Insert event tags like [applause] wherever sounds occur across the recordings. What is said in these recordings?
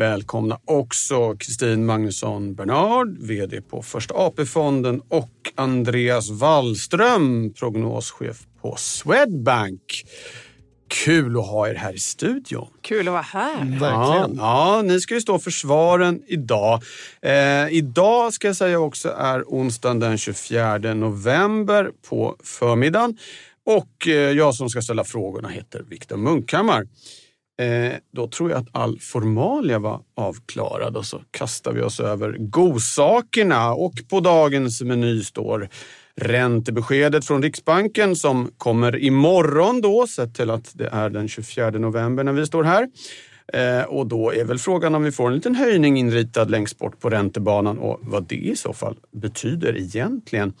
Välkomna också Kristin Magnusson Bernard, VD på Första AP-fonden och Andreas Wallström, prognoschef på Swedbank. Kul att ha er här i studion. Kul att vara här. Verkligen. Ja, ja, ni ska ju stå för svaren idag. Eh, idag ska jag säga också är onsdagen den 24 november på förmiddagen. Och eh, jag som ska ställa frågorna heter Viktor Munkhammar. Eh, då tror jag att all formalia var avklarad och så kastar vi oss över godsakerna. Och på dagens meny står räntebeskedet från Riksbanken som kommer imorgon då, sett till att det är den 24 november när vi står här. Eh, och då är väl frågan om vi får en liten höjning inritad längst bort på räntebanan och vad det i så fall betyder egentligen.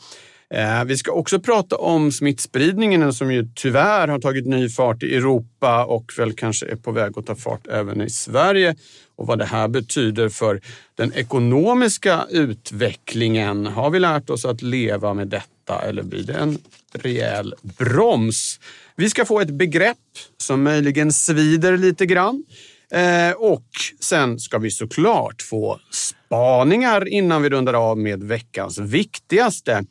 Eh, vi ska också prata om smittspridningen som ju tyvärr har tagit ny fart i Europa och väl kanske är på väg att ta fart även i Sverige och vad det här betyder för den ekonomiska utvecklingen. Har vi lärt oss att leva med detta eller blir det en rejäl broms? Vi ska få ett begrepp som möjligen svider lite grann. Eh, och sen ska vi såklart få spaningar innan vi rundar av med veckans viktigaste.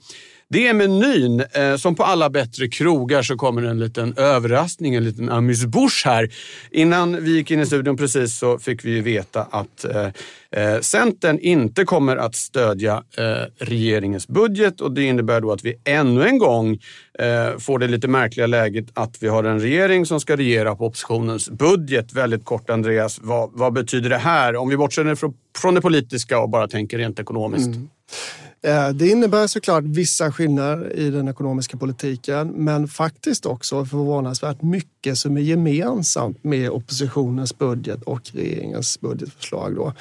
Det är menyn. Eh, som på alla bättre krogar så kommer en liten överraskning, en liten amuse-bouche här. Innan vi gick in i studion precis så fick vi veta att eh, eh, Centern inte kommer att stödja eh, regeringens budget och det innebär då att vi ännu en gång eh, får det lite märkliga läget att vi har en regering som ska regera på oppositionens budget. Väldigt kort Andreas, vad, vad betyder det här? Om vi bortser från, från det politiska och bara tänker rent ekonomiskt. Mm. Eh, det innebär såklart vissa skillnader i den ekonomiska politiken men faktiskt också förvånansvärt mycket som är gemensamt med oppositionens budget och regeringens budgetförslag. Då.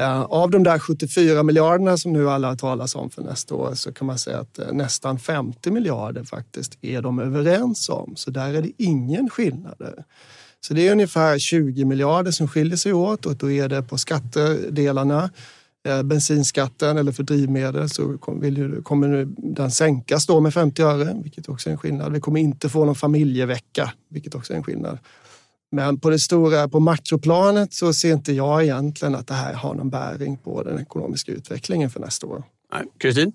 Eh, av de där 74 miljarderna som nu alla talas om för nästa år så kan man säga att eh, nästan 50 miljarder faktiskt är de överens om. Så där är det ingen skillnad. Så det är ungefär 20 miljarder som skiljer sig åt och då är det på skattedelarna bensinskatten eller för drivmedel så kommer den sänkas då med 50 öre, vilket också är en skillnad. Vi kommer inte få någon familjevecka, vilket också är en skillnad. Men på det stora, på makroplanet så ser inte jag egentligen att det här har någon bäring på den ekonomiska utvecklingen för nästa år. Kristin?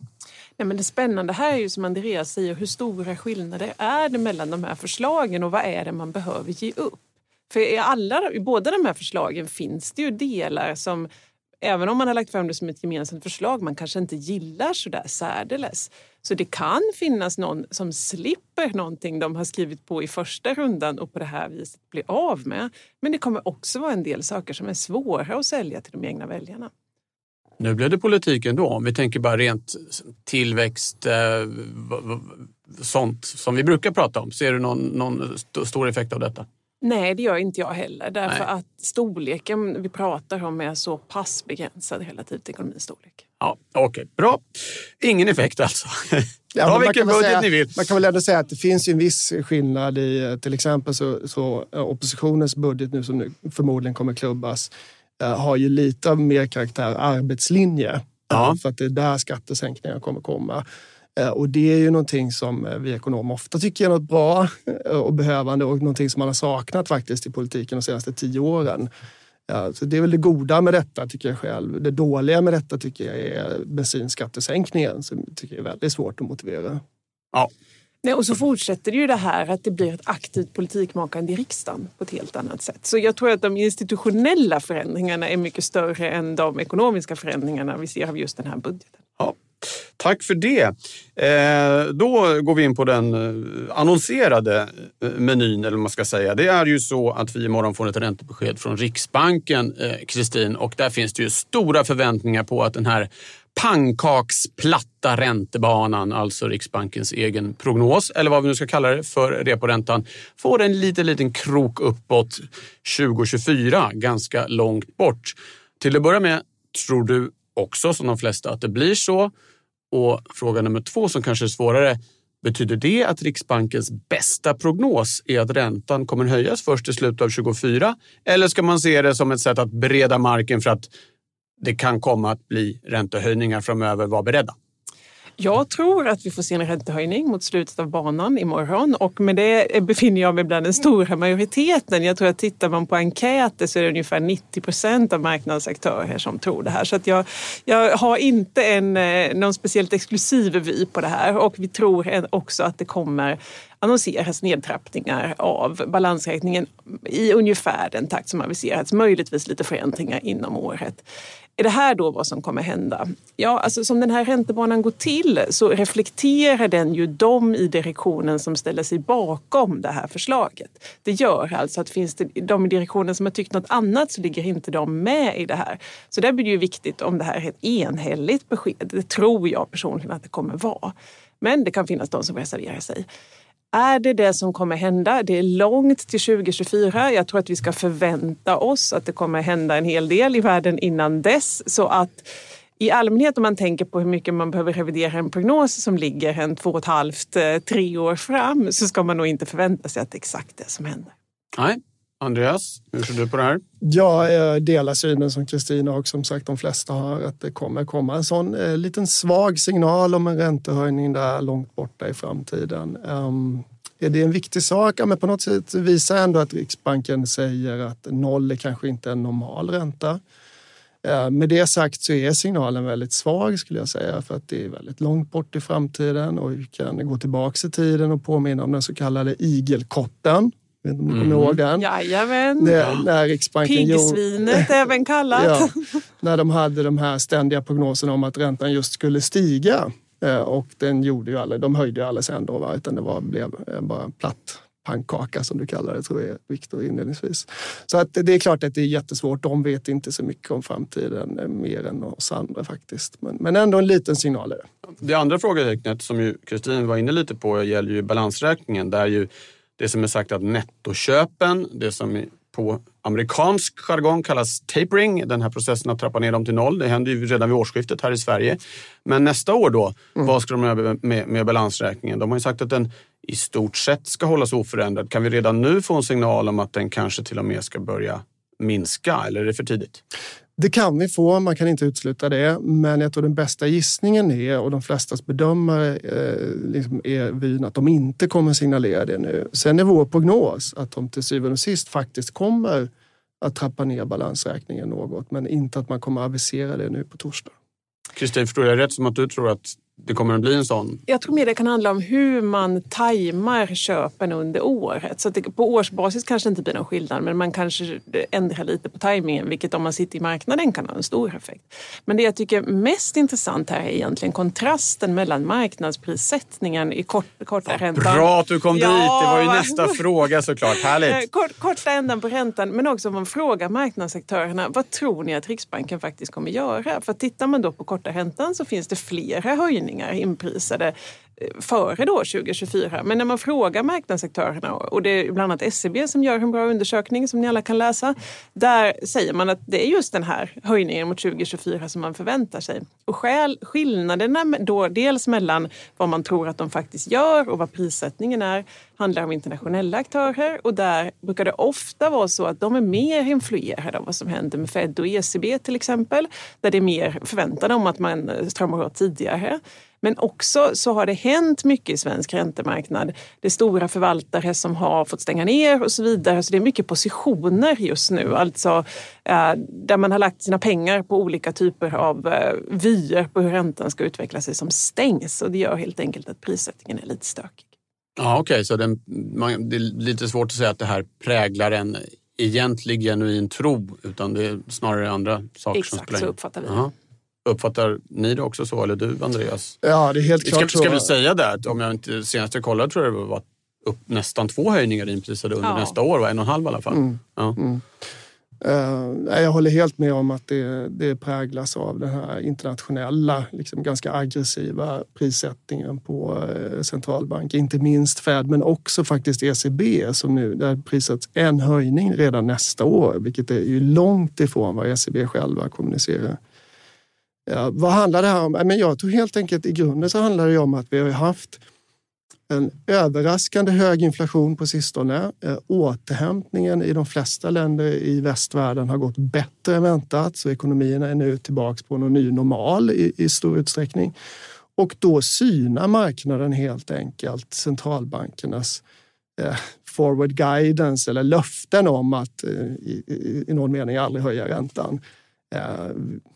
Nej, men det spännande här är ju som Andreas säger, hur stora skillnader är det mellan de här förslagen och vad är det man behöver ge upp? För i, alla, i båda de här förslagen finns det ju delar som även om man har lagt fram det som ett gemensamt förslag, man kanske inte gillar så där särdeles. Så det kan finnas någon som slipper någonting de har skrivit på i första rundan och på det här viset blir av med. Men det kommer också vara en del saker som är svåra att sälja till de egna väljarna. Nu blev det politik ändå. Om vi tänker bara rent tillväxt, eh, sånt som vi brukar prata om. Ser du någon, någon stor effekt av detta? Nej, det gör inte jag heller. Därför Nej. att storleken vi pratar om är så pass begränsad relativt ekonomins storlek. Ja, Okej, okay. bra. Ingen effekt alltså. Ja, Ta vilken budget säga, ni vill. Man kan väl ändå säga att det finns en viss skillnad i till exempel så, så oppositionens budget nu som nu förmodligen kommer klubbas eh, har ju lite mer karaktär arbetslinje. Ja. För att det är där skattesänkningar kommer komma. Eh, och det är ju någonting som eh, vi ekonomer ofta tycker är något bra eh, och behövande och någonting som man har saknat faktiskt i politiken de senaste tio åren. Så det är väl det goda med detta tycker jag själv. Det dåliga med detta tycker jag är bensinskattesänkningen som jag tycker är väldigt svårt att motivera. Ja. Nej, och så fortsätter det ju det här att det blir ett aktivt politikmakande i riksdagen på ett helt annat sätt. Så jag tror att de institutionella förändringarna är mycket större än de ekonomiska förändringarna vi ser av just den här budgeten. Ja, Tack för det. Eh, då går vi in på den eh, annonserade eh, menyn, eller vad man ska säga. Det är ju så att vi imorgon får ett räntebesked från Riksbanken, Kristin, och där finns det ju stora förväntningar på att den här pannkaksplatta räntebanan, alltså Riksbankens egen prognos, eller vad vi nu ska kalla det för reporäntan, får en liten, liten krok uppåt 2024, ganska långt bort. Till att börja med, tror du också som de flesta att det blir så. Och fråga nummer två som kanske är svårare. Betyder det att Riksbankens bästa prognos är att räntan kommer höjas först i slutet av 2024? Eller ska man se det som ett sätt att bereda marken för att det kan komma att bli räntehöjningar framöver? Var beredda. Jag tror att vi får se en räntehöjning mot slutet av banan imorgon och med det befinner jag mig bland den stora majoriteten. Jag tror att tittar man på enkäter så är det ungefär 90 procent av marknadsaktörer som tror det här. Så att jag, jag har inte en, eh, någon speciellt exklusiv vy på det här och vi tror också att det kommer annonseras nedtrappningar av balansräkningen i ungefär den takt som aviserats. Möjligtvis lite förändringar inom året. Är det här då vad som kommer hända? Ja, alltså som den här räntebanan går till så reflekterar den ju de i direktionen som ställer sig bakom det här förslaget. Det gör alltså att finns det de i direktionen som har tyckt något annat så ligger inte de med i det här. Så där blir det ju viktigt om det här är ett enhälligt besked. Det tror jag personligen att det kommer vara. Men det kan finnas de som reserverar sig. Är det det som kommer hända? Det är långt till 2024. Jag tror att vi ska förvänta oss att det kommer hända en hel del i världen innan dess. Så att i allmänhet om man tänker på hur mycket man behöver revidera en prognos som ligger en två och ett halvt, eh, tre år fram så ska man nog inte förvänta sig att det är exakt det som händer. Nej. Andreas, hur ser du på det här? Ja, jag delar synen som Kristina och som sagt de flesta har att det kommer komma en sån eh, liten svag signal om en räntehöjning där långt borta i framtiden. Um, är det en viktig sak? Ja, men på något sätt visar ändå att Riksbanken säger att noll är kanske inte en normal ränta. Ehm, med det sagt så är signalen väldigt svag skulle jag säga för att det är väldigt långt bort i framtiden och vi kan gå tillbaka i tiden och påminna om den så kallade igelkotten vet inte om ni kommer mm. ihåg den? Jajamän. När Riksbanken Piggsvinet gjorde, även kallat. [laughs] Ja, [laughs] när de hade de här ständiga prognoserna om att räntan just skulle stiga. Eh, och den gjorde ju alla, de höjde ju aldrig sen då, va? utan det var, blev eh, bara en platt pannkaka som du kallar det, tror jag Viktor inledningsvis. Så att det är klart att det är jättesvårt. De vet inte så mycket om framtiden eh, mer än oss andra faktiskt. Men, men ändå en liten signal är det. Det andra frågetecknet som ju Kristin var inne lite på gäller ju balansräkningen där ju det som är sagt att nettoköpen, det som på amerikansk jargong kallas tapering, den här processen att trappa ner dem till noll. Det händer ju redan vid årsskiftet här i Sverige. Men nästa år då, mm. vad ska de göra med, med balansräkningen? De har ju sagt att den i stort sett ska hållas oförändrad. Kan vi redan nu få en signal om att den kanske till och med ska börja minska eller är det för tidigt? Det kan vi få, man kan inte utesluta det. Men jag tror den bästa gissningen är, och de flestas bedömare eh, liksom är vyn att de inte kommer signalera det nu. Sen är vår prognos att de till syvende och sist faktiskt kommer att trappa ner balansräkningen något, men inte att man kommer att avisera det nu på torsdag. Kristin, förstår jag rätt som att du tror att det kommer att bli en sån? Jag tror mer det kan handla om hur man tajmar köpen under året. Så det, på årsbasis kanske det inte blir någon skillnad men man kanske ändrar lite på tajmingen vilket om man sitter i marknaden kan ha en stor effekt. Men det jag tycker mest intressant här är egentligen kontrasten mellan marknadsprissättningen i kort, korta ja, räntan. Bra att du kom ja. dit! Det var ju nästa fråga såklart. Härligt! Eh, kort, korta ändan på räntan men också om man frågar marknadsaktörerna vad tror ni att Riksbanken faktiskt kommer göra? För tittar man då på korta räntan så finns det flera höjningar höjningar inprisade Eh, före då 2024. Men när man frågar marknadsaktörerna och det är bland annat SCB som gör en bra undersökning som ni alla kan läsa. Där säger man att det är just den här höjningen mot 2024 som man förväntar sig. Och skäl, skillnaderna då dels mellan vad man tror att de faktiskt gör och vad prissättningen är handlar om internationella aktörer och där brukar det ofta vara så att de är mer influerade av vad som händer med Fed och ECB till exempel. Där det är mer förväntan om att man eh, stramar åt tidigare. Men också så har det hänt mycket i svensk räntemarknad. Det är stora förvaltare som har fått stänga ner och så vidare. Så det är mycket positioner just nu, alltså eh, där man har lagt sina pengar på olika typer av eh, vyer på hur räntan ska utveckla sig som stängs. Och det gör helt enkelt att prissättningen är lite stökig. Ja, Okej, okay. så den, man, det är lite svårt att säga att det här präglar en egentlig genuin tro utan det är snarare andra saker Exakt, som spelar in. Exakt, så uppfattar vi det. Uppfattar ni det också så, eller du Andreas? Ja, det är helt klart ska, så. Ska vi säga det, att om jag inte senast jag kollade tror jag det var upp nästan två höjningar inprisade under ja. nästa år, va? en och en halv i alla fall. Mm. Ja. Mm. Uh, jag håller helt med om att det, det präglas av den här internationella, liksom ganska aggressiva prissättningen på uh, centralbanker. Inte minst Fed, men också faktiskt ECB som nu, där prissätts en höjning redan nästa år, vilket är ju långt ifrån vad ECB själva kommunicerar. Ja, vad handlar det här om? Men jag tror helt enkelt i grunden så handlar det om att vi har haft en överraskande hög inflation på sistone. Eh, återhämtningen i de flesta länder i västvärlden har gått bättre än väntat så ekonomierna är nu tillbaka på någon ny normal i, i stor utsträckning. Och då synar marknaden helt enkelt centralbankernas eh, forward guidance eller löften om att eh, i, i någon mening aldrig höja räntan. Eh,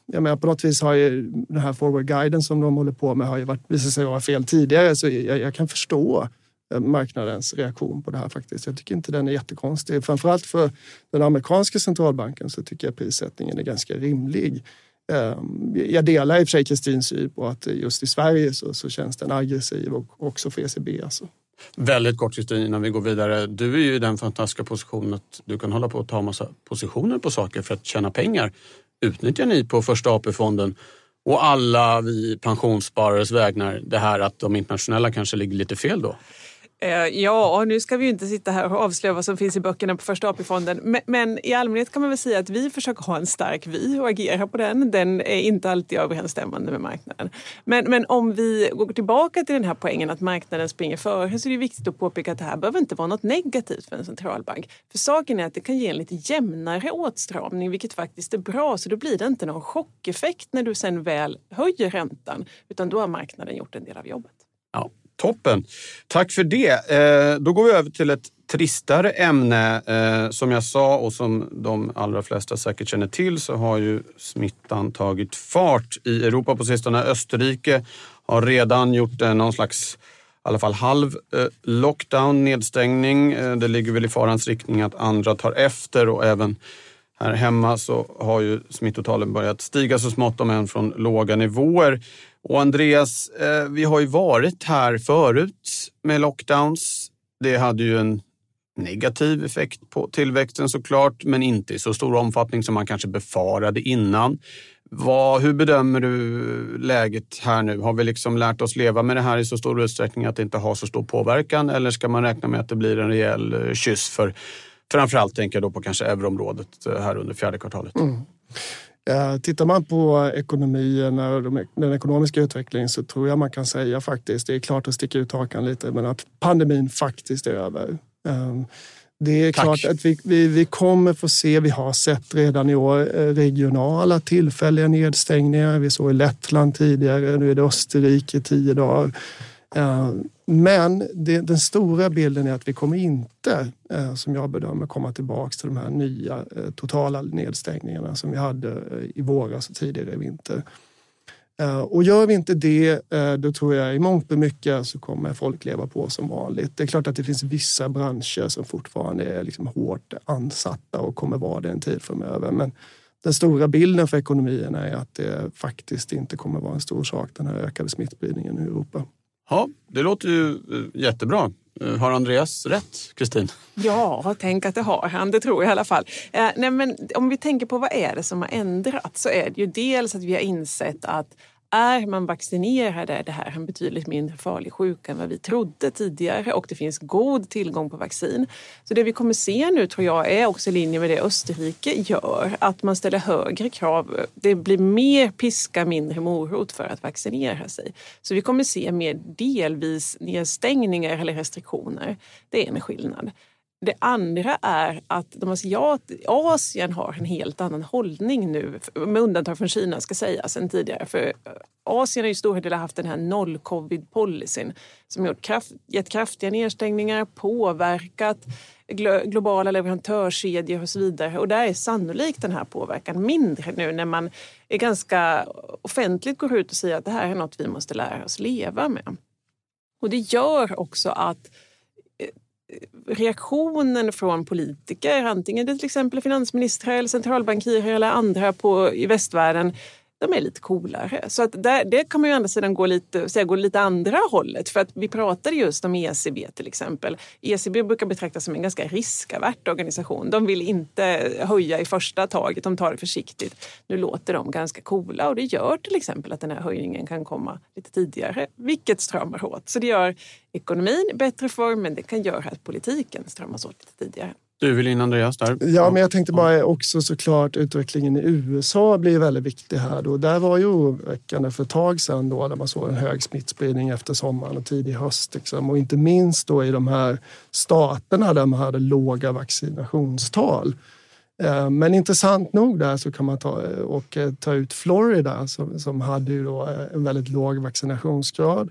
jag menar, på något vis har ju den här forward guiden som de håller på med har ju varit, visat sig vara fel tidigare så jag, jag, kan förstå eh, marknadens reaktion på det här faktiskt. Jag tycker inte den är jättekonstig. Framförallt för den amerikanska centralbanken så tycker jag prissättningen är ganska rimlig. Eh, jag delar i och för sig Kristins syn på att just i Sverige så, så känns den aggressiv och också för ECB. Alltså. Väldigt kort Kristin innan vi går vidare. Du är ju i den fantastiska positionen att du kan hålla på att ta massa positioner på saker för att tjäna pengar utnyttjar ni på Första AP-fonden och alla vi pensionssparares vägnar det här att de internationella kanske ligger lite fel då? Eh, ja, nu ska vi ju inte sitta här och avslöja vad som finns i böckerna på Första AP-fonden. Men, i allmänhet kan man väl säga att vi försöker ha en stark vi och agera på den. Den är inte alltid överensstämmande med marknaden. Men, men om vi går tillbaka till den här poängen att marknaden springer före så är det viktigt att påpeka att det här behöver inte vara något negativt för en centralbank. För saken är att det kan ge en lite jämnare åtstramning, vilket faktiskt är bra. Så då blir det inte någon chockeffekt när du sen väl höjer räntan, utan då har marknaden gjort en del av jobbet. Ja, Toppen. Tack för det. Eh, då går vi över till ett tristare ämne. Eh, som jag sa och som de allra flesta säkert känner till så har ju smittan tagit fart i Europa på sistone. Österrike har redan gjort eh, någon slags i alla fall halv lockdown, nedstängning. Det ligger väl i farans riktning att andra tar efter och även här hemma så har ju smittotalen börjat stiga så smått om än från låga nivåer. Och Andreas, eh, vi har ju varit här förut med lockdowns. Det hade ju en negativ effekt på tillväxten såklart, men inte i så stor omfattning som man kanske befarade innan. Vad, hur bedömer du läget här nu? Har vi liksom lärt oss leva med det här i så stor utsträckning att det inte har så stor påverkan eller ska man räkna med att det blir en rejäl eh, kyss för framförallt tänker jag då på kanske euroområdet eh, här under fjärde kvartalet? Mm. Tittar man på ekonomierna och den ekonomiska utvecklingen så tror jag man kan säga faktiskt, det är klart att sticka ut hakan lite, men att pandemin faktiskt är över. Ehm, det är Tack. klart att vi, vi, vi kommer få se, vi har sett redan i år eh, regionala tillfälliga nedstängningar. Vi såg i Lettland tidigare, nu är det Österrike tio dagar. Eh, men det, den stora bilden är att vi kommer inte, eh, som jag bedömer, komma tillbaka till de här nya eh, totala nedstängningarna som vi hade i våras och tidigare i vinter. Och gör vi inte det, då tror jag i mångt och mycket så kommer folk leva på som vanligt. Det är klart att det finns vissa branscher som fortfarande är liksom hårt ansatta och kommer vara det en tid framöver. Men den stora bilden för ekonomierna är att det faktiskt inte kommer vara en stor sak, den här ökade smittspridningen i Europa. Ja, det låter ju eh, jättebra. Eh, har Andreas rätt, Kristin? Ja, tänk att det har han. Det tror jag i alla fall. Eh, nej, men om vi tänker på vad är det som har ändrats så är det ju dels att vi har insett att är man vaccinerad är det här en betydligt mindre farlig sjuka än vad vi trodde tidigare och det finns god tillgång på vaccin. Så det vi kommer se nu tror jag är också i linje med det Österrike gör, att man ställer högre krav. Det blir mer piska, mindre morot för att vaccinera sig. Så vi kommer se mer delvis nedstängningar eller restriktioner. Det är en skillnad. Det andra är att de asiat, Asien har en helt annan hållning nu, med undantag från Kina ska sägas, än tidigare. För eh, Asien har i stor del haft den här noll-covid-policyn som gjort kraft, gett kraftiga nedstängningar, påverkat globala leverantörskedjor och så vidare. Och där är sannolikt den här påverkan mindre nu när man är ganska offentligt går ut och säger att det här är något vi måste lära oss leva med. Och det gör också att reaktionen från politiker, antingen det till exempel finansministrar eller centralbankirer eller andra på, i västvärlden, de är lite coolare. Så att där, det kan man ju å andra sidan gå lite, säga, gå lite andra hållet. För att vi pratade just om ECB till exempel. ECB brukar betraktas som en ganska riskavert organisation. De vill inte höja i första taget, de tar det försiktigt. Nu låter de ganska coola och det gör till exempel att den här höjningen kan komma lite tidigare, vilket stramar åt. Så det gör ekonomin i bättre form, men det kan göra att politiken stramas åt lite tidigare. Du vill in Andreas där? Ja, men jag tänkte bara också såklart utvecklingen i USA blir väldigt viktig här. Då. Där var ju oroväckande för ett tag sedan då, där man såg en hög smittspridning efter sommaren och tidig höst. Liksom. Och inte minst då i de här staterna där man hade låga vaccinationstal. Eh, men intressant nog där så kan man ta, och eh, ta ut Florida som, som hade ju då eh, en väldigt låg vaccinationsgrad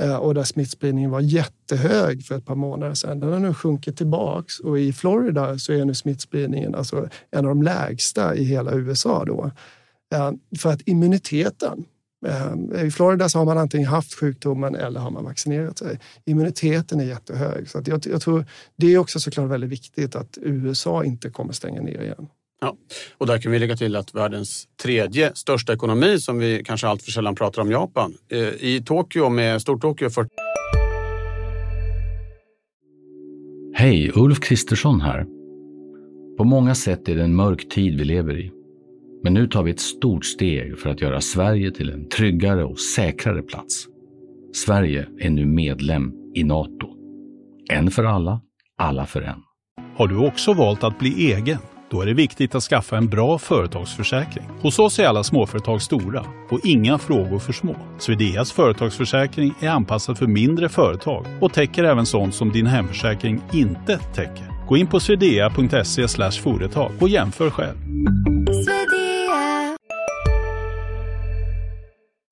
Eh, och där smittspridningen var jättehög för ett par månader sedan. Den har nu sjunkit tillbaks och i Florida så är nu smittspridningen alltså en av de lägsta i hela USA. Då. Eh, för att immuniteten eh, i Florida så har man antingen haft sjukdomen eller har man vaccinerat sig. Immuniteten är jättehög. Så jag, jag, tror det är också såklart väldigt viktigt att USA inte kommer stänga ner igen. Ja, och där kan vi lägga till att världens tredje största ekonomi som vi kanske allt för sällan pratar om, Japan. Eh, I Tokyo med Stortokyo för... Hej, Ulf Kristersson här. På många sätt är det en mörk tid vi lever i. Men nu tar vi ett stort steg för att göra Sverige till en tryggare och säkrare plats. Sverige är nu medlem i Nato. En för alla, alla för en. Har du också valt att bli egen? Då är det viktigt att skaffa en bra företagsförsäkring. Hos oss är alla småföretag stora och inga frågor för små. Swedeas företagsförsäkring är anpassad för mindre företag och täcker även sånt som din hemförsäkring inte täcker. Gå in på swedea.se företag och jämför själv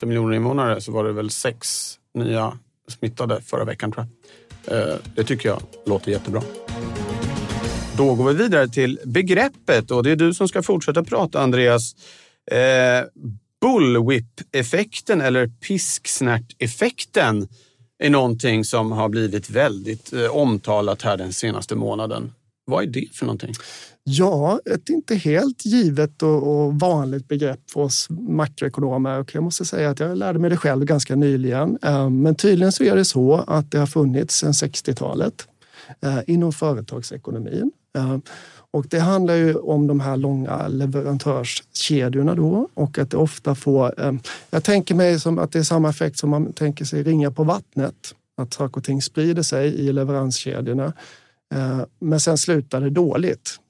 miljoner invånare så var det väl sex nya smittade förra veckan tror jag. Eh, det tycker jag låter jättebra. Då går vi vidare till begreppet och det är du som ska fortsätta prata Andreas. Eh, Bullwhip-effekten eller pisksnärt-effekten är någonting som har blivit väldigt eh, omtalat här den senaste månaden. Vad är det för någonting? Ja, ett inte helt givet och, vanligt begrepp för oss makroekonomer. Och jag måste säga att jag lärde mig det själv ganska nyligen. Eh, men tydligen så är det så att det har funnits sedan 60-talet eh, inom företagsekonomin. Eh, och det handlar ju om de här långa leverantörskedjorna då och att det ofta får... Eh, jag tänker mig som att det är samma effekt som man tänker sig ringa på vattnet. Att saker och ting sprider sig i leveranskedjorna. Eh, men sen slutar det dåligt.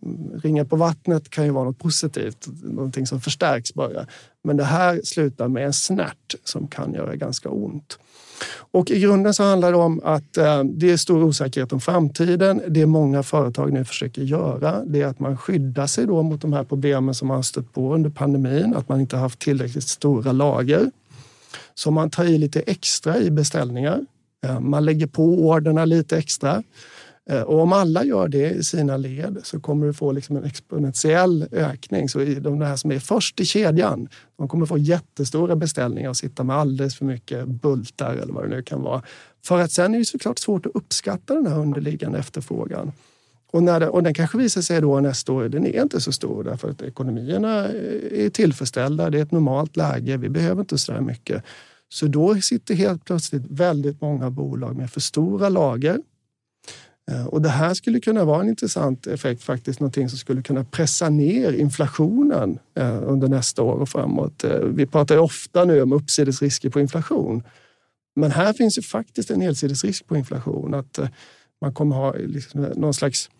Ringa på vattnet kan ju vara något positivt, någonting som förstärks bara. Men det här slutar med en snärt som kan göra ganska ont. Och i grunden så handlar det om att eh, det är stor osäkerhet om framtiden. Det många företag nu försöker göra det är att man skyddar sig då mot de här problemen som man har stött på under pandemin. Att man inte haft tillräckligt stora lager. Så man tar i lite extra i beställningar. Eh, man lägger på orderna lite extra. Eh, och om alla gör det i sina led så kommer du få liksom en exponentiell ökning. Så de här som är först i kedjan, de kommer få jättestora beställningar och sitta med alldeles för mycket bultar eller vad det nu kan vara. För att sen är det såklart svårt att uppskatta den här underliggande efterfrågan. Och, när det, och den kanske visar sig då nästa år, den är inte så stor därför att ekonomierna eh, är tillfredsställda. Det är ett normalt läge. Vi behöver inte så där mycket. Så då sitter helt plötsligt väldigt många bolag med för stora lager Eh, och det här skulle kunna vara en intressant effekt, faktiskt någonting som skulle kunna pressa ner inflationen eh, under nästa år och framåt. Eh, vi pratar ju ofta nu om uppsidesrisker på inflation. Men här finns ju faktiskt en nedsidesrisk på inflation. Att man kommer ha liksom någon slags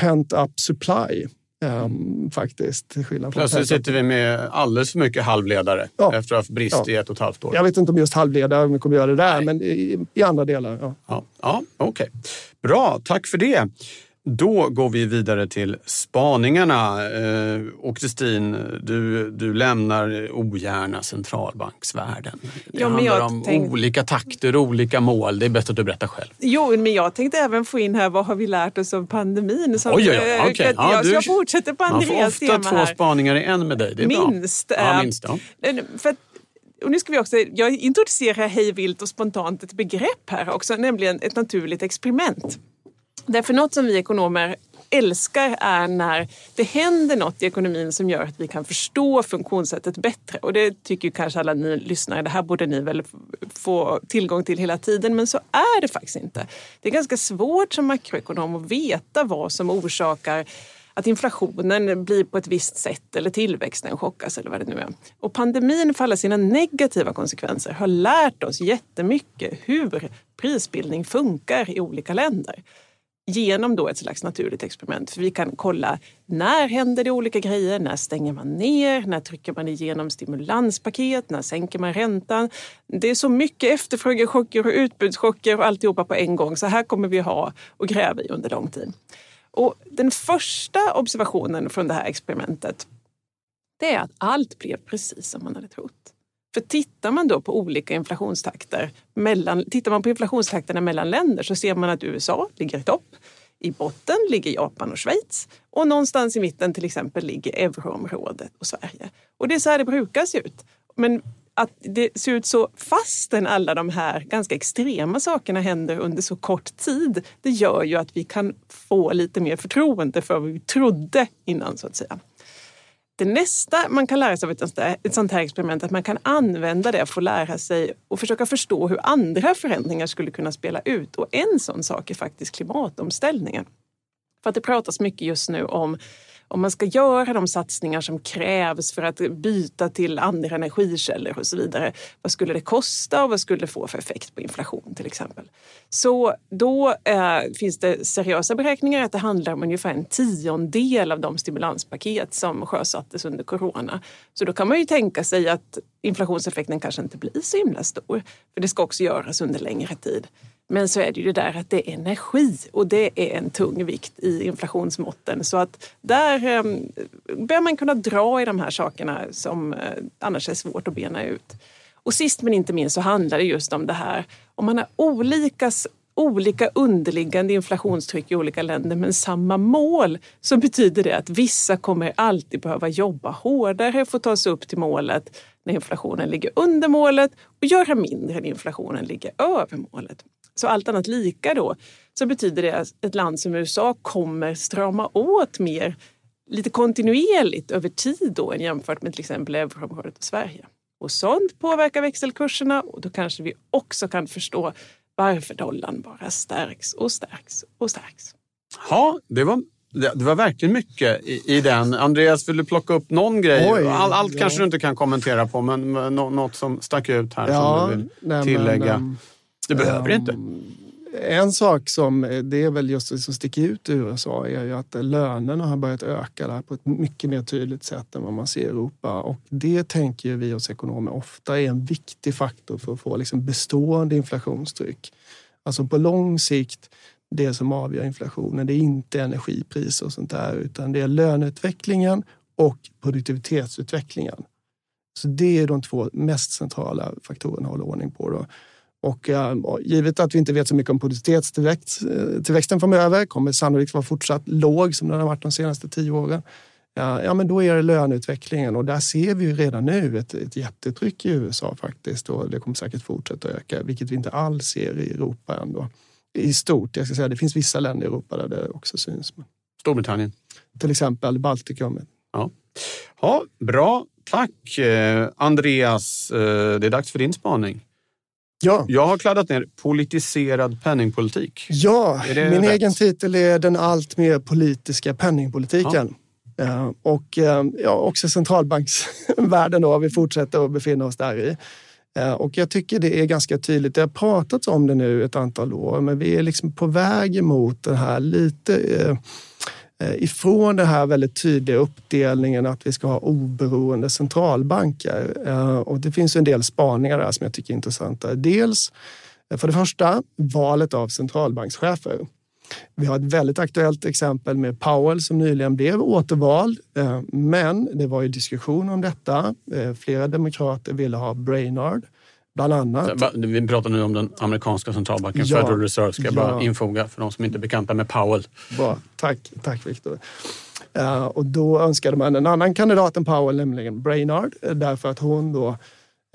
pent up supply Um, faktiskt. Plötsligt sitter vi med alldeles för mycket halvledare ja. efter att ha haft brist ja. i ett och ett halvt år. Jag vet inte om just halvledare vi kommer göra det där, Nej. men i, i, andra delar. Ja, ja. ja Okej, okay. bra. Tack för det. Då går vi vidare till spaningarna. Eh, och Kristin, du, du lämnar ogärna centralbanksvärlden. Det ja, handlar om tänk... olika takter, olika mål. Det är bäst att du berättar själv. Jo, men jag tänkte även få in här, vad har vi lärt oss av pandemin? Som, oj, oj, oj. Eh, okay. Ja, jag, du, jag fortsätter på Andreas tema Man får ofta två spaningar i en med dig. Det är minst. Bra. Ja, minst ja. För att, och nu ska vi också, jag introducerar hej vilt och spontant ett begrepp här också, nämligen ett naturligt experiment. Därför något som vi ekonomer älskar är när det händer något i ekonomin som gör att vi kan förstå funktionssättet bättre. Och det tycker kanske alla ni lyssnare, det här borde ni väl få tillgång till hela tiden, men så är det faktiskt inte. Det är ganska svårt som makroekonom att veta vad som orsakar att inflationen blir på ett visst sätt eller tillväxten chockas eller vad det nu är. Och pandemin för alla sina negativa konsekvenser har lärt oss jättemycket hur prisbildning funkar i olika länder genom då ett slags naturligt experiment. För vi kan kolla när händer det olika grejer? När stänger man ner? När trycker man igenom stimulanspaket? När sänker man räntan? Det är så mycket efterfrågechocker och utbudschocker och alltihopa på en gång. Så här kommer vi ha och gräva i under lång tid. Och den första observationen från det här experimentet det är att allt blev precis som man hade trott. För tittar man då på olika inflationstakter, mellan, tittar man på inflationstakterna mellan länder så ser man att USA ligger i topp. I botten ligger Japan och Schweiz och någonstans i mitten till exempel ligger euroområdet och Sverige. Och det är så här det brukar se ut. Men att det ser ut så fastän alla de här ganska extrema sakerna händer under så kort tid, det gör ju att vi kan få lite mer förtroende för vad vi trodde innan så att säga. Det nästa man kan lära sig av ett sånt här experiment är att man kan använda det för att lära sig och försöka förstå hur andra förändringar skulle kunna spela ut. Och en sån sak är faktiskt klimatomställningen. För att det pratas mycket just nu om om man ska göra de satsningar som krävs för att byta till andra energikällor och så vidare. Vad skulle det kosta och vad skulle det få för effekt på inflation till exempel? Så då eh, finns det seriösa beräkningar att det handlar om ungefär en tiondel av de stimulanspaket som sjösattes under corona. Så då kan man ju tänka sig att inflationseffekten kanske inte blir så himla stor. För det ska också göras under längre tid. Men så är det ju det där att det är energi och det är en tung vikt i inflationsmåtten. Så att där ehm, bör man kunna dra i de här sakerna som eh, annars är svårt att bena ut. Och sist men inte minst så handlar det just om det här om man har olika olika underliggande inflationstryck i olika länder men samma mål så betyder det att vissa kommer alltid behöva jobba hårdare för att ta sig upp till målet när inflationen ligger under målet och göra mindre när inflationen ligger över målet. Så allt annat lika då så betyder det att ett land som USA kommer strama åt mer lite kontinuerligt över tid då än jämfört med till exempel euroområdet och Sverige. Och sånt påverkar växelkurserna och då kanske vi också kan förstå varför dollarn bara stärks och stärks och stärks. Ja, det var det var verkligen mycket i, i den. Andreas, vill du plocka upp någon grej? Oj, All, allt ja. kanske du inte kan kommentera på, men något som stack ut här ja, som du vill nej, tillägga? Men, du behöver um, inte. Ehm, en sak som eh, det är väl just som sticker ut i USA är ju att lönerna har börjat öka där på ett mycket mer tydligt sätt än vad man ser i Europa. Och det tänker vi hos ekonomer ofta är en viktig faktor för att få liksom bestående inflationstryck. Alltså på lång sikt, det som avgör inflationen, det är inte energipriser och sånt där, utan det är löneutvecklingen och produktivitetsutvecklingen. Så det är de två mest centrala faktorerna att hålla ordning på. Då. Och uh, givet att vi inte vet så mycket om produktivitetstillväxten framöver kommer sannolikt vara fortsatt låg som den har varit de senaste tio åren. Ja, ja, men då är det löneutvecklingen och där ser vi ju redan nu ett, ett jättetryck i USA faktiskt och det kommer säkert fortsätta öka, vilket vi inte alls ser i Europa ändå. I stort, jag ska säga det finns vissa länder i Europa där det också syns. Storbritannien? Till exempel Baltikum. Ja, ja bra. Tack eh, Andreas. Eh, det är dags för din spaning. Ja. Jag har kladdat ner politiserad penningpolitik. Ja, min rätt? egen titel är Den allt mer politiska penningpolitiken. Ja. Uh, och uh, ja, också centralbanksvärlden då, vi fortsätter att befinna oss där i. Uh, och jag tycker det är ganska tydligt, det har pratats om det nu ett antal år, men vi är liksom på väg emot den här lite Eh, Eh, ifrån den här väldigt tydliga uppdelningen att vi ska ha oberoende centralbanker. Eh, och det finns en del spaningar där som jag tycker är intressanta. Dels eh, för det första valet av centralbankschefer. Vi har ett väldigt aktuellt exempel med Powell som nyligen blev återvald. Men det var ju diskussion om detta. Flera demokrater ville ha Brainard Bland annat. Vi pratar nu om den amerikanska centralbanken, ja, Federal Reserve, ska jag ja. bara infoga för de som inte är bekanta med Powell. Bra, tack, tack Victor. Uh, och då önskade man en annan kandidat än Powell, nämligen Brainard, därför att hon då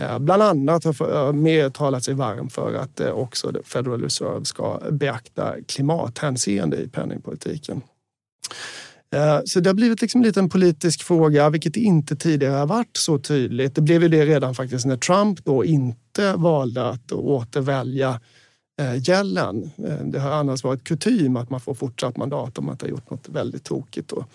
uh, bland annat har uh, mer talat sig varm för att också Federal Reserve ska beakta klimathänseende i penningpolitiken. Eh, så det har blivit liksom lite en politisk fråga, vilket inte tidigare har varit så tydligt. Det blev ju det redan faktiskt när Trump då inte valde att återvälja eh, gällen. Eh, det har annars varit kutym att man får fortsatt mandat om man inte har gjort något väldigt tokigt. Då.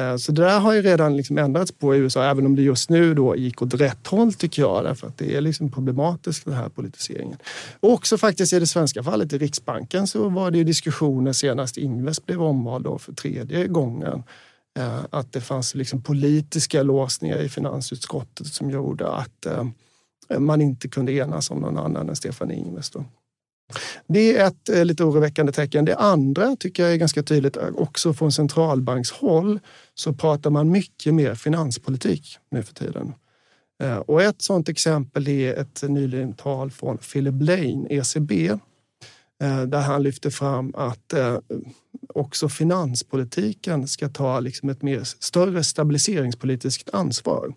Eh, så det där har ju redan liksom ändrats på i USA, även om det just nu då gick åt rätt håll tycker jag, därför att det är liksom problematiskt den här politiseringen. Och också faktiskt i det svenska fallet i Riksbanken så var det ju diskussioner senast Ingves blev omvald då för tredje gången. Att det fanns liksom politiska låsningar i finansutskottet som gjorde att eh, man inte kunde enas om någon annan än Stefan Ingves. Då. Det är ett eh, lite oroväckande tecken. Det andra tycker jag är ganska tydligt, eh, också från centralbankshåll så pratar man mycket mer finanspolitik nu för tiden. Eh, och ett sådant exempel är ett nyligen tal från Philip Lane, ECB, där han lyfter fram att också finanspolitiken ska ta liksom ett mer större stabiliseringspolitiskt ansvar.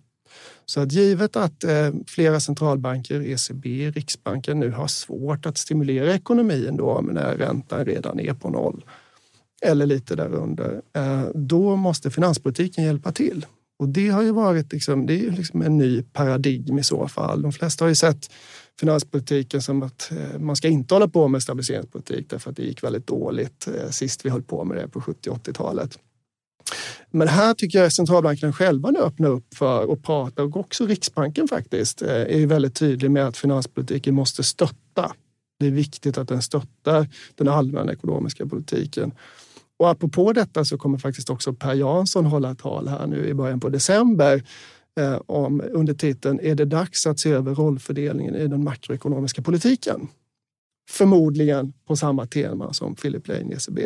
Så att givet att eh, flera centralbanker, ECB, Riksbanken nu har svårt att stimulera ekonomin då när räntan redan är på noll eller lite därunder, eh, då måste finanspolitiken hjälpa till. Och det har ju varit liksom, det är liksom en ny paradigm i så fall. De flesta har ju sett finanspolitiken som att eh, man ska inte hålla på med stabiliseringspolitik därför att det gick väldigt dåligt eh, sist vi höll på med det på 70 80-talet. Men här tycker jag centralbankerna själva nu öppnar upp för att prata och också Riksbanken faktiskt eh, är väldigt tydlig med att finanspolitiken måste stötta. Det är viktigt att den stöttar den allmänna ekonomiska politiken. Och apropå detta så kommer faktiskt också Per Jansson hålla ett tal här nu i början på december eh, om under titeln Är det dags att se över rollfördelningen i den makroekonomiska politiken? Förmodligen på samma tema som Philip Lane i ECB.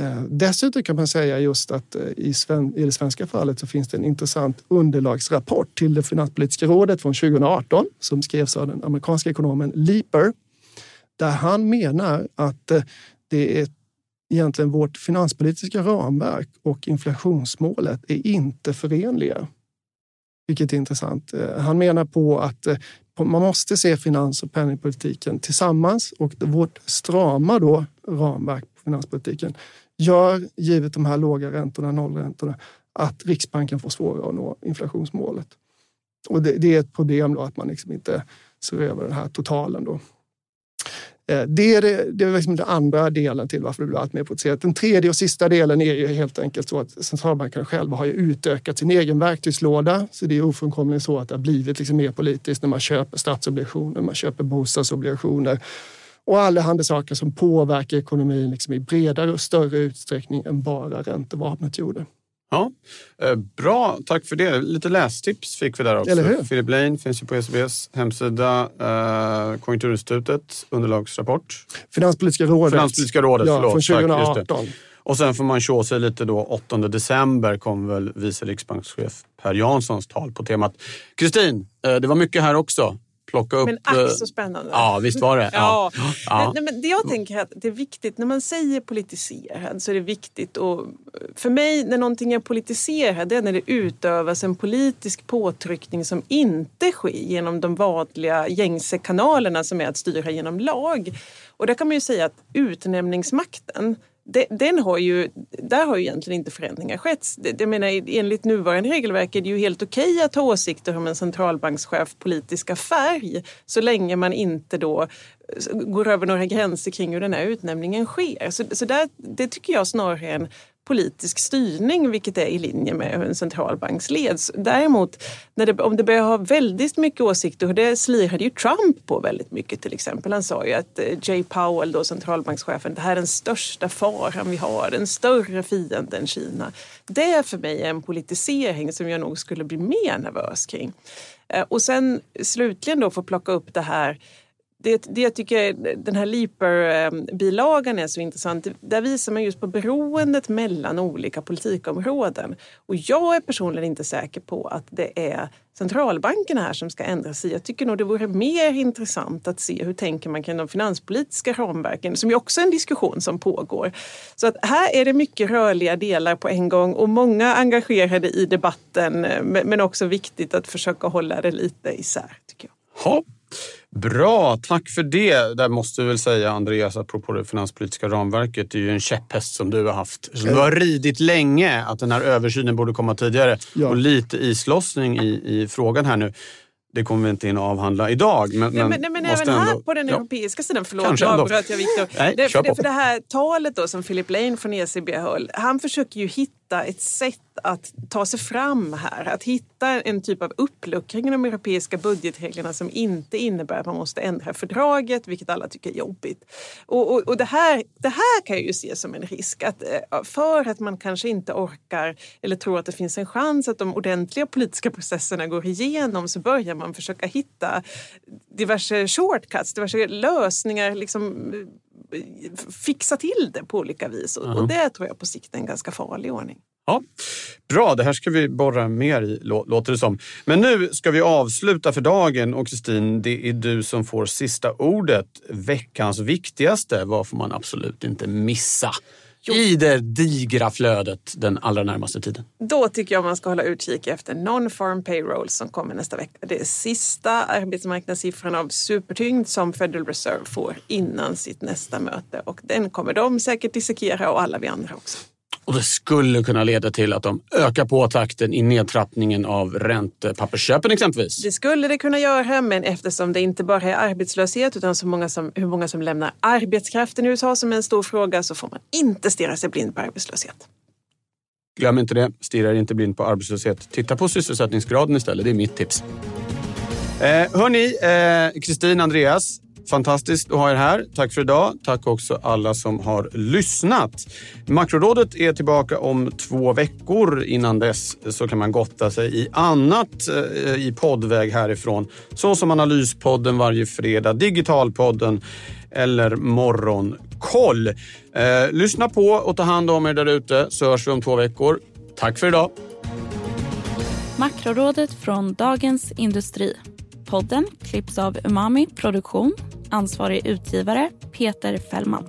Eh, dessutom kan man säga just att eh, i, det svenska fallet så finns det en intressant underlagsrapport till det finanspolitiska rådet från 2018 som skrevs av den amerikanska ekonomen Lieper. där han menar att eh, det är egentligen vårt finanspolitiska ramverk och inflationsmålet är inte förenliga. Vilket är intressant. Han menar på att man måste se finans och penningpolitiken tillsammans och vårt strama då, ramverk på finanspolitiken gör, givet de här låga räntorna, nollräntorna, att Riksbanken får svårare att nå inflationsmålet. Och det, det är ett problem då att man liksom inte ser över den här totalen. Då. Eh, det är, det, det är liksom den andra delen till varför det blir allt mer politiserat. Den tredje och sista delen är ju helt enkelt så att centralbankerna själva har ju utökat sin egen verktygslåda. Så det är ofrånkomligen så att det har blivit liksom mer politiskt när man köper statsobligationer, man köper bostadsobligationer och allehanda saker som påverkar ekonomin liksom i bredare och större utsträckning än bara räntevapnet gjorde. Ja, eh, Bra, tack för det. Lite lästips fick vi där också. Eller hur? Philip Lane finns ju på ECBs hemsida. Eh, Konjunkturinstitutet, underlagsrapport. Finanspolitiska rådet. Finanspolitiska rådet, ja, förlåt. Från 2018. Och sen får man tjå sig lite då. 8 december kom väl vice riksbankschef Per Janssons tal på temat. Kristin, eh, det var mycket här också plocka upp... Men ack så spännande. Ja, visst var det. [laughs] ja. ja. Nej, men det jag tänker att det är viktigt, när man säger politiserad så är det viktigt och för mig när någonting är politiserat det är när det utövas en politisk påtryckning som inte sker genom de vanliga gängse kanalerna som är att styra genom lag. Och där kan man ju säga att utnämningsmakten den har ju, där har ju egentligen inte förändringar skett. Jag menar, enligt nuvarande regelverk är det ju helt okej att ha åsikter om en centralbankschef politiska färg så länge man inte då eh, går över några gränser kring hur den här utnämningen sker. Så, så där, det tycker jag snarare är en politisk styrning, vilket är i linje med hur en centralbank leds. Däremot, när det, om det börjar ha väldigt mycket åsikter, och det slirade ju Trump på väldigt mycket till exempel. Han sa ju att eh, Jay Powell, då centralbankschefen, det här är den största faran vi har, den större fienden än Kina. Det är för mig en politisering som jag nog skulle bli mer nervös kring. Eh, och sen slutligen då få plocka upp det här det, det jag tycker den här Leaper-bilagan är så intressant. Där visar man just på beroendet mellan olika politikområden. Och jag är personligen inte säker på att det är centralbankerna här som ska ändra sig. Jag tycker nog det vore mer intressant att se hur tänker man kring de finanspolitiska ramverken som ju också är en diskussion som pågår. Så att här är det mycket rörliga delar på en gång och många engagerade i debatten eh, men också viktigt att försöka hålla det lite isär tycker jag. Ha. Bra, tack för det. Där måste vi väl säga Andreas, apropå det finanspolitiska ramverket, det är ju en käpphäst som du har haft. Som du har ridit länge, att den här översynen borde komma tidigare. Ja. Och lite islossning i, i frågan här nu. Det kommer vi inte in att avhandla idag. Men, nej, men, nej, men även här på den europeiska sidan, förlåt nu avbröt jag Viktor. Nej, det, för, det, för det här talet då som Philip Lane från ECB höll, han försöker ju hitta hitta ett sätt att ta sig fram här. Att hitta en typ av uppluckring i de europeiska budgetreglerna som inte innebär att man måste ändra fördraget, vilket alla tycker är jobbigt. Och, och, och det, här, det här kan jag ju se som en risk. Att eh, för att man kanske inte orkar eller tror att det finns en chans att de ordentliga politiska processerna går igenom så börjar man försöka hitta diverse shortcuts, diverse lösningar, liksom fixa till det på olika vis. Och, och det tror jag på sikt är en ganska farlig ordning. Ja, Bra, det här ska vi borra mer i, låter det som. Men nu ska vi avsluta för dagen och Kristin, det är du som får sista ordet. Veckans viktigaste, vad får man absolut inte missa? I det digra flödet den allra närmaste tiden? Då tycker jag man ska hålla utkik efter non-farm payroll som kommer nästa vecka. Det är sista arbetsmarknadssiffran av supertyngd som Federal Reserve får innan sitt nästa möte och den kommer de säkert dissekera och alla vi andra också. Och det skulle kunna leda till att de ökar på takten i nedtrappningen av räntepappersköpen exempelvis. Det skulle det kunna göra, men eftersom det inte bara är arbetslöshet utan så många som, hur många som lämnar arbetskraften i USA som är en stor fråga så får man inte stirra sig blind på arbetslöshet. Glöm inte det. Stirra inte blind på arbetslöshet. Titta på sysselsättningsgraden istället. Det är mitt tips. Eh, hörni, Kristin, eh, Andreas, Fantastiskt att ha er här. Tack för idag. Tack också alla som har lyssnat. Makrorådet är tillbaka om två veckor. Innan dess så kan man gotta sig i annat eh, i poddväg härifrån. Så som Analyspodden varje fredag, Digitalpodden eller Morgonkoll. Eh, lyssna på och ta hand om er där ute så hörs vi om två veckor. Tack för idag. Makrorådet från Dagens Industri. Podden klipps av Umami Produktion Ansvarig utgivare Peter Fällman.